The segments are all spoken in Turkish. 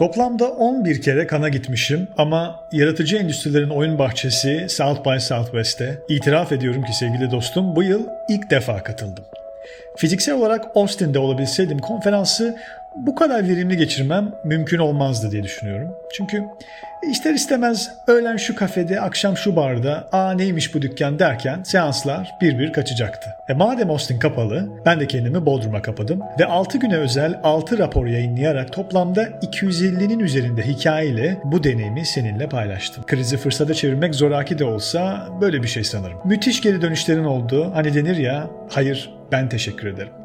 Toplamda 11 kere kana gitmişim ama yaratıcı endüstrilerin oyun bahçesi South by Southwest'te itiraf ediyorum ki sevgili dostum bu yıl ilk defa katıldım. Fiziksel olarak Austin'de olabilseydim konferansı bu kadar verimli geçirmem mümkün olmazdı diye düşünüyorum. Çünkü ister istemez öğlen şu kafede, akşam şu barda, aa neymiş bu dükkan derken seanslar bir bir kaçacaktı. E madem Austin kapalı, ben de kendimi Bodrum'a kapadım ve 6 güne özel 6 rapor yayınlayarak toplamda 250'nin üzerinde hikayeyle bu deneyimi seninle paylaştım. Krizi fırsata çevirmek zoraki de olsa böyle bir şey sanırım. Müthiş geri dönüşlerin oldu. Hani denir ya, hayır ben teşekkür ederim.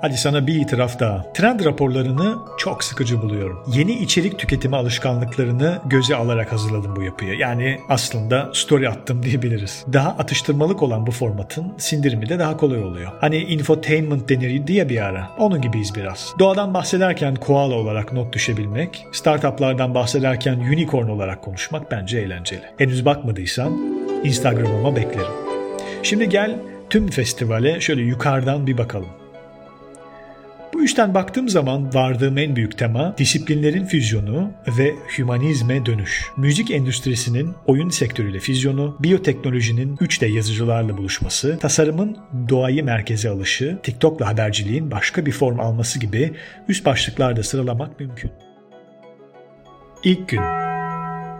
Hadi sana bir itiraf daha. Trend raporlarını çok sıkıcı buluyorum. Yeni içerik tüketimi alışkanlıklarını göze alarak hazırladım bu yapıyı. Yani aslında story attım diyebiliriz. Daha atıştırmalık olan bu formatın sindirimi de daha kolay oluyor. Hani infotainment denir diye bir ara. Onun gibiyiz biraz. Doğadan bahsederken koala olarak not düşebilmek, startuplardan bahsederken unicorn olarak konuşmak bence eğlenceli. Henüz bakmadıysan Instagram'ıma beklerim. Şimdi gel tüm festivale şöyle yukarıdan bir bakalım. Bu üçten baktığım zaman vardığım en büyük tema disiplinlerin füzyonu ve hümanizme dönüş. Müzik endüstrisinin oyun sektörüyle füzyonu, biyoteknolojinin 3D yazıcılarla buluşması, tasarımın doğayı merkeze alışı, TikTok'la haberciliğin başka bir form alması gibi üst başlıklarda sıralamak mümkün. İlk gün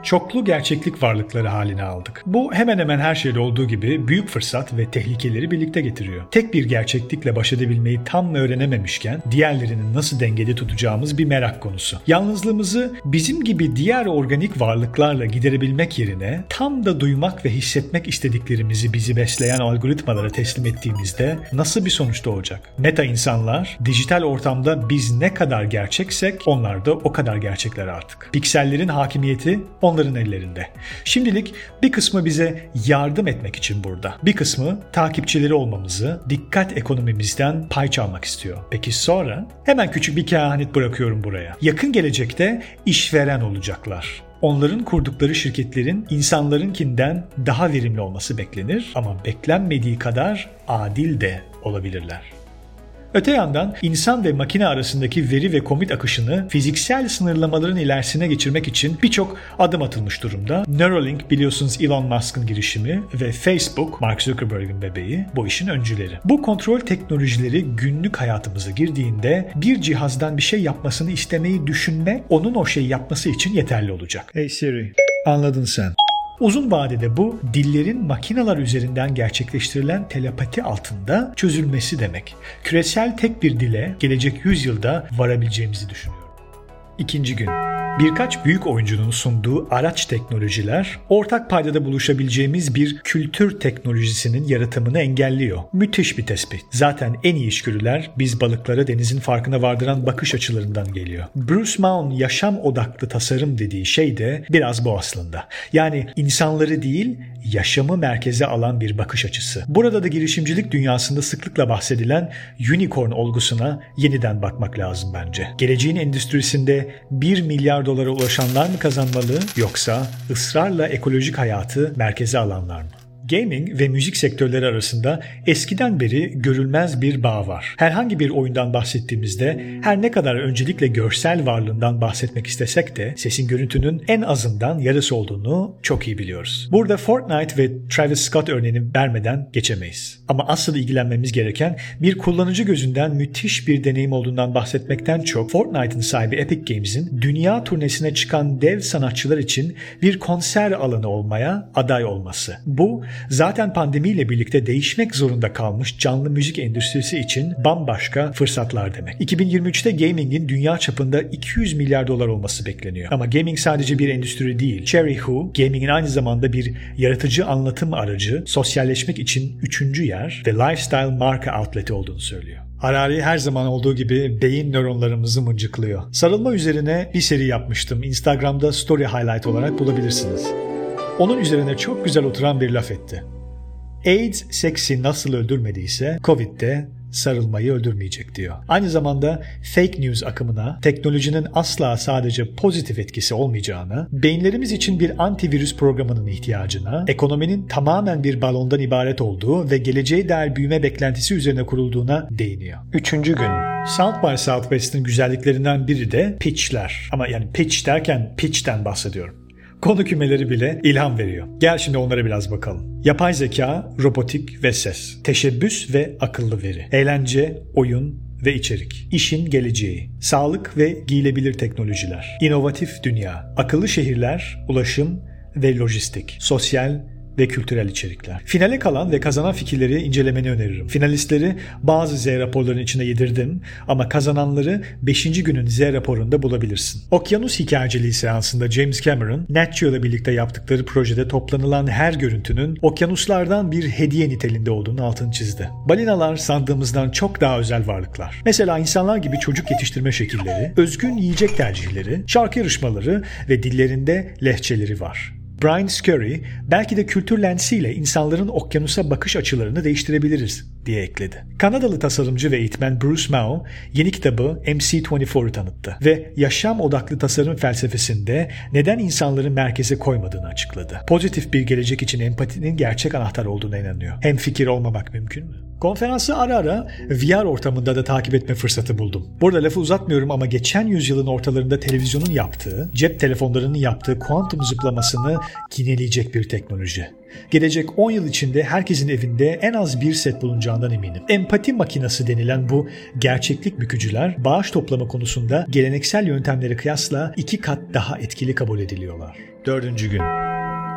çoklu gerçeklik varlıkları haline aldık. Bu hemen hemen her şeyde olduğu gibi büyük fırsat ve tehlikeleri birlikte getiriyor. Tek bir gerçeklikle baş edebilmeyi tam öğrenememişken diğerlerini nasıl dengede tutacağımız bir merak konusu. Yalnızlığımızı bizim gibi diğer organik varlıklarla giderebilmek yerine tam da duymak ve hissetmek istediklerimizi bizi besleyen algoritmalara teslim ettiğimizde nasıl bir sonuç doğacak? Meta insanlar dijital ortamda biz ne kadar gerçeksek onlar da o kadar gerçekler artık. Piksellerin hakimiyeti on onların ellerinde. Şimdilik bir kısmı bize yardım etmek için burada. Bir kısmı takipçileri olmamızı, dikkat ekonomimizden pay çalmak istiyor. Peki sonra? Hemen küçük bir kehanet bırakıyorum buraya. Yakın gelecekte işveren olacaklar. Onların kurdukları şirketlerin insanlarınkinden daha verimli olması beklenir ama beklenmediği kadar adil de olabilirler. Öte yandan insan ve makine arasındaki veri ve komut akışını fiziksel sınırlamaların ilerisine geçirmek için birçok adım atılmış durumda. Neuralink biliyorsunuz Elon Musk'ın girişimi ve Facebook, Mark Zuckerberg'in bebeği bu işin öncüleri. Bu kontrol teknolojileri günlük hayatımıza girdiğinde bir cihazdan bir şey yapmasını istemeyi düşünme onun o şeyi yapması için yeterli olacak. Hey Siri, anladın sen. Uzun vadede bu dillerin makineler üzerinden gerçekleştirilen telepati altında çözülmesi demek. Küresel tek bir dile gelecek yüzyılda varabileceğimizi düşünüyorum. İkinci gün birkaç büyük oyuncunun sunduğu araç teknolojiler ortak paydada buluşabileceğimiz bir kültür teknolojisinin yaratımını engelliyor. Müthiş bir tespit. Zaten en iyi işgörüler biz balıklara denizin farkına vardıran bakış açılarından geliyor. Bruce Maun yaşam odaklı tasarım dediği şey de biraz bu aslında. Yani insanları değil yaşamı merkeze alan bir bakış açısı. Burada da girişimcilik dünyasında sıklıkla bahsedilen unicorn olgusuna yeniden bakmak lazım bence. Geleceğin endüstrisinde 1 milyar dolara ulaşanlar mı kazanmalı yoksa ısrarla ekolojik hayatı merkeze alanlar mı? Gaming ve müzik sektörleri arasında eskiden beri görülmez bir bağ var. Herhangi bir oyundan bahsettiğimizde her ne kadar öncelikle görsel varlığından bahsetmek istesek de sesin görüntünün en azından yarısı olduğunu çok iyi biliyoruz. Burada Fortnite ve Travis Scott örneğini vermeden geçemeyiz. Ama asıl ilgilenmemiz gereken bir kullanıcı gözünden müthiş bir deneyim olduğundan bahsetmekten çok Fortnite'ın sahibi Epic Games'in dünya turnesine çıkan dev sanatçılar için bir konser alanı olmaya aday olması. Bu zaten pandemiyle birlikte değişmek zorunda kalmış canlı müzik endüstrisi için bambaşka fırsatlar demek. 2023'te gaming'in dünya çapında 200 milyar dolar olması bekleniyor. Ama gaming sadece bir endüstri değil. Cherry Who, gaming'in aynı zamanda bir yaratıcı anlatım aracı, sosyalleşmek için üçüncü yer ve lifestyle marka outleti olduğunu söylüyor. Harari her zaman olduğu gibi beyin nöronlarımızı mıncıklıyor. Sarılma üzerine bir seri yapmıştım. Instagram'da story highlight olarak bulabilirsiniz onun üzerine çok güzel oturan bir laf etti. AIDS seksi nasıl öldürmediyse Covid de sarılmayı öldürmeyecek diyor. Aynı zamanda fake news akımına teknolojinin asla sadece pozitif etkisi olmayacağını, beyinlerimiz için bir antivirüs programının ihtiyacına, ekonominin tamamen bir balondan ibaret olduğu ve geleceğe dair büyüme beklentisi üzerine kurulduğuna değiniyor. Üçüncü gün South by Southwest'in güzelliklerinden biri de pitchler. Ama yani pitch derken pitch'ten bahsediyorum. Konu kümeleri bile ilham veriyor. Gel şimdi onlara biraz bakalım. Yapay zeka, robotik ve ses. Teşebbüs ve akıllı veri. Eğlence, oyun, ve içerik. İşin geleceği. Sağlık ve giyilebilir teknolojiler. İnovatif dünya. Akıllı şehirler, ulaşım ve lojistik. Sosyal ve kültürel içerikler. Finale kalan ve kazanan fikirleri incelemeni öneririm. Finalistleri bazı Z raporlarının içine yedirdim ama kazananları 5. günün Z raporunda bulabilirsin. Okyanus hikayeciliği seansında James Cameron, Nature ile birlikte yaptıkları projede toplanılan her görüntünün okyanuslardan bir hediye niteliğinde olduğunu altını çizdi. Balinalar sandığımızdan çok daha özel varlıklar. Mesela insanlar gibi çocuk yetiştirme şekilleri, özgün yiyecek tercihleri, şarkı yarışmaları ve dillerinde lehçeleri var. Brian Scurry, belki de kültür lensiyle insanların okyanusa bakış açılarını değiştirebiliriz diye ekledi. Kanadalı tasarımcı ve eğitmen Bruce Mao yeni kitabı MC24'u tanıttı ve yaşam odaklı tasarım felsefesinde neden insanları merkeze koymadığını açıkladı. Pozitif bir gelecek için empatinin gerçek anahtar olduğuna inanıyor. Hem fikir olmamak mümkün mü? Konferansı ara ara VR ortamında da takip etme fırsatı buldum. Burada lafı uzatmıyorum ama geçen yüzyılın ortalarında televizyonun yaptığı, cep telefonlarının yaptığı kuantum zıplamasını yineleyecek bir teknoloji. Gelecek 10 yıl içinde herkesin evinde en az bir set bulunacağından eminim. Empati makinası denilen bu gerçeklik bükücüler bağış toplama konusunda geleneksel yöntemlere kıyasla iki kat daha etkili kabul ediliyorlar. Dördüncü gün.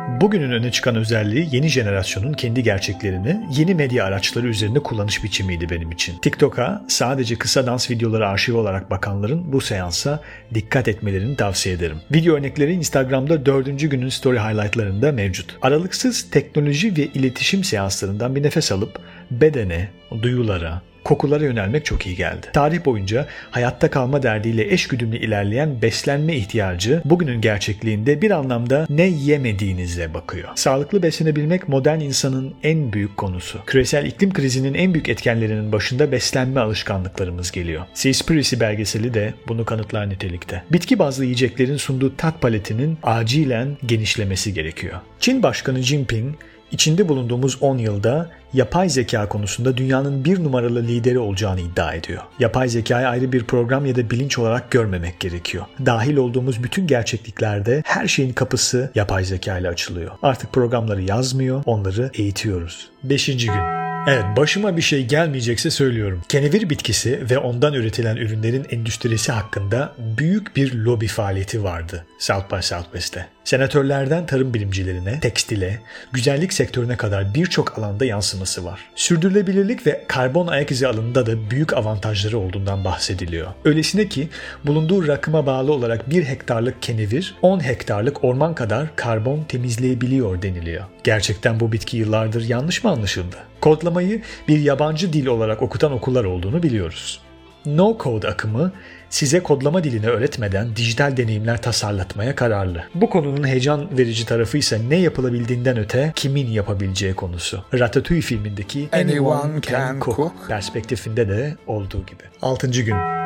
Bugünün öne çıkan özelliği yeni jenerasyonun kendi gerçeklerini yeni medya araçları üzerinde kullanış biçimiydi benim için. TikTok'a sadece kısa dans videoları arşiv olarak bakanların bu seansa dikkat etmelerini tavsiye ederim. Video örnekleri Instagram'da 4. günün story highlightlarında mevcut. Aralıksız teknoloji ve iletişim seanslarından bir nefes alıp bedene, duyulara, kokulara yönelmek çok iyi geldi. Tarih boyunca hayatta kalma derdiyle eşgüdümlü ilerleyen beslenme ihtiyacı bugünün gerçekliğinde bir anlamda ne yemediğinize bakıyor. Sağlıklı beslenebilmek modern insanın en büyük konusu. Küresel iklim krizinin en büyük etkenlerinin başında beslenme alışkanlıklarımız geliyor. Seaspiracy belgeseli de bunu kanıtlar nitelikte. Bitki bazlı yiyeceklerin sunduğu tat paletinin acilen genişlemesi gerekiyor. Çin Başkanı Jinping İçinde bulunduğumuz 10 yılda yapay zeka konusunda dünyanın bir numaralı lideri olacağını iddia ediyor. Yapay zekayı ayrı bir program ya da bilinç olarak görmemek gerekiyor. Dahil olduğumuz bütün gerçekliklerde her şeyin kapısı yapay zeka ile açılıyor. Artık programları yazmıyor, onları eğitiyoruz. Beşinci gün. Evet başıma bir şey gelmeyecekse söylüyorum. Kenevir bitkisi ve ondan üretilen ürünlerin endüstrisi hakkında büyük bir lobi faaliyeti vardı South by Southwest'te. Senatörlerden tarım bilimcilerine, tekstile, güzellik sektörüne kadar birçok alanda yansıması var. Sürdürülebilirlik ve karbon ayak izi alanında da büyük avantajları olduğundan bahsediliyor. Öylesine ki bulunduğu rakıma bağlı olarak 1 hektarlık kenevir 10 hektarlık orman kadar karbon temizleyebiliyor deniliyor. Gerçekten bu bitki yıllardır yanlış mı anlaşıldı? Kodlamayı bir yabancı dil olarak okutan okullar olduğunu biliyoruz. No Code akımı size kodlama dilini öğretmeden dijital deneyimler tasarlatmaya kararlı. Bu konunun heyecan verici tarafı ise ne yapılabildiğinden öte kimin yapabileceği konusu. Ratatouille filmindeki Anyone can cook perspektifinde de olduğu gibi. 6. gün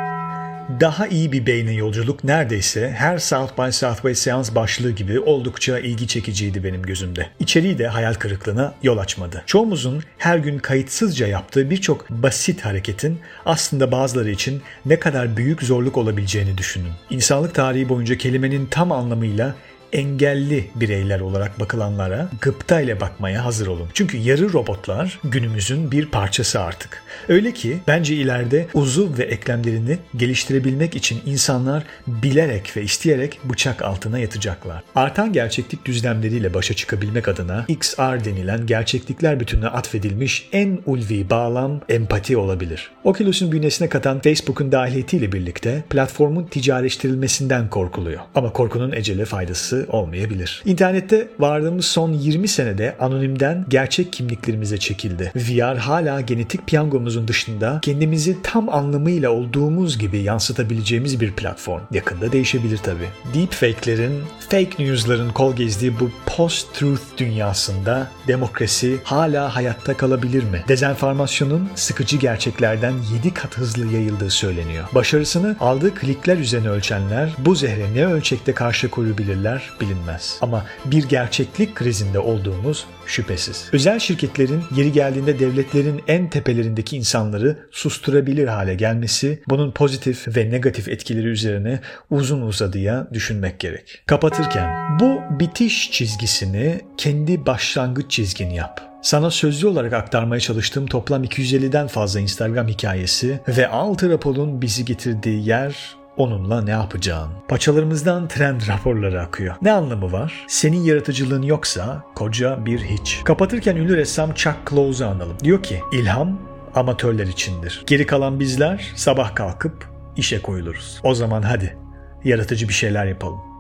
daha iyi bir beyne yolculuk neredeyse her South by Southwest seans başlığı gibi oldukça ilgi çekiciydi benim gözümde. İçeriği de hayal kırıklığına yol açmadı. Çoğumuzun her gün kayıtsızca yaptığı birçok basit hareketin aslında bazıları için ne kadar büyük zorluk olabileceğini düşünün. İnsanlık tarihi boyunca kelimenin tam anlamıyla engelli bireyler olarak bakılanlara gıpta ile bakmaya hazır olun. Çünkü yarı robotlar günümüzün bir parçası artık. Öyle ki bence ileride uzuv ve eklemlerini geliştirebilmek için insanlar bilerek ve isteyerek bıçak altına yatacaklar. Artan gerçeklik düzlemleriyle başa çıkabilmek adına XR denilen gerçeklikler bütününe atfedilmiş en ulvi bağlam empati olabilir. Oculus'un bünyesine katan Facebook'un dahiliyetiyle birlikte platformun ticarileştirilmesinden korkuluyor. Ama korkunun ecele faydası olmayabilir. İnternette vardığımız son 20 senede anonimden gerçek kimliklerimize çekildi. VR hala genetik piyangomuzun dışında kendimizi tam anlamıyla olduğumuz gibi yansıtabileceğimiz bir platform. Yakında değişebilir tabii. Deepfake'lerin, fake news'ların kol gezdiği bu post-truth dünyasında demokrasi hala hayatta kalabilir mi? Dezenformasyonun sıkıcı gerçeklerden 7 kat hızlı yayıldığı söyleniyor. Başarısını aldığı klikler üzerine ölçenler bu zehre ne ölçekte karşı koyabilirler bilinmez. Ama bir gerçeklik krizinde olduğumuz şüphesiz. Özel şirketlerin yeri geldiğinde devletlerin en tepelerindeki insanları susturabilir hale gelmesi bunun pozitif ve negatif etkileri üzerine uzun uzadıya düşünmek gerek. Kapatırken bu bitiş çizgisini kendi başlangıç çizgin yap. Sana sözlü olarak aktarmaya çalıştığım toplam 250'den fazla Instagram hikayesi ve altı raporun bizi getirdiği yer onunla ne yapacağın. Paçalarımızdan trend raporları akıyor. Ne anlamı var? Senin yaratıcılığın yoksa koca bir hiç. Kapatırken ünlü ressam Chuck Close'u analım. Diyor ki ilham amatörler içindir. Geri kalan bizler sabah kalkıp işe koyuluruz. O zaman hadi yaratıcı bir şeyler yapalım.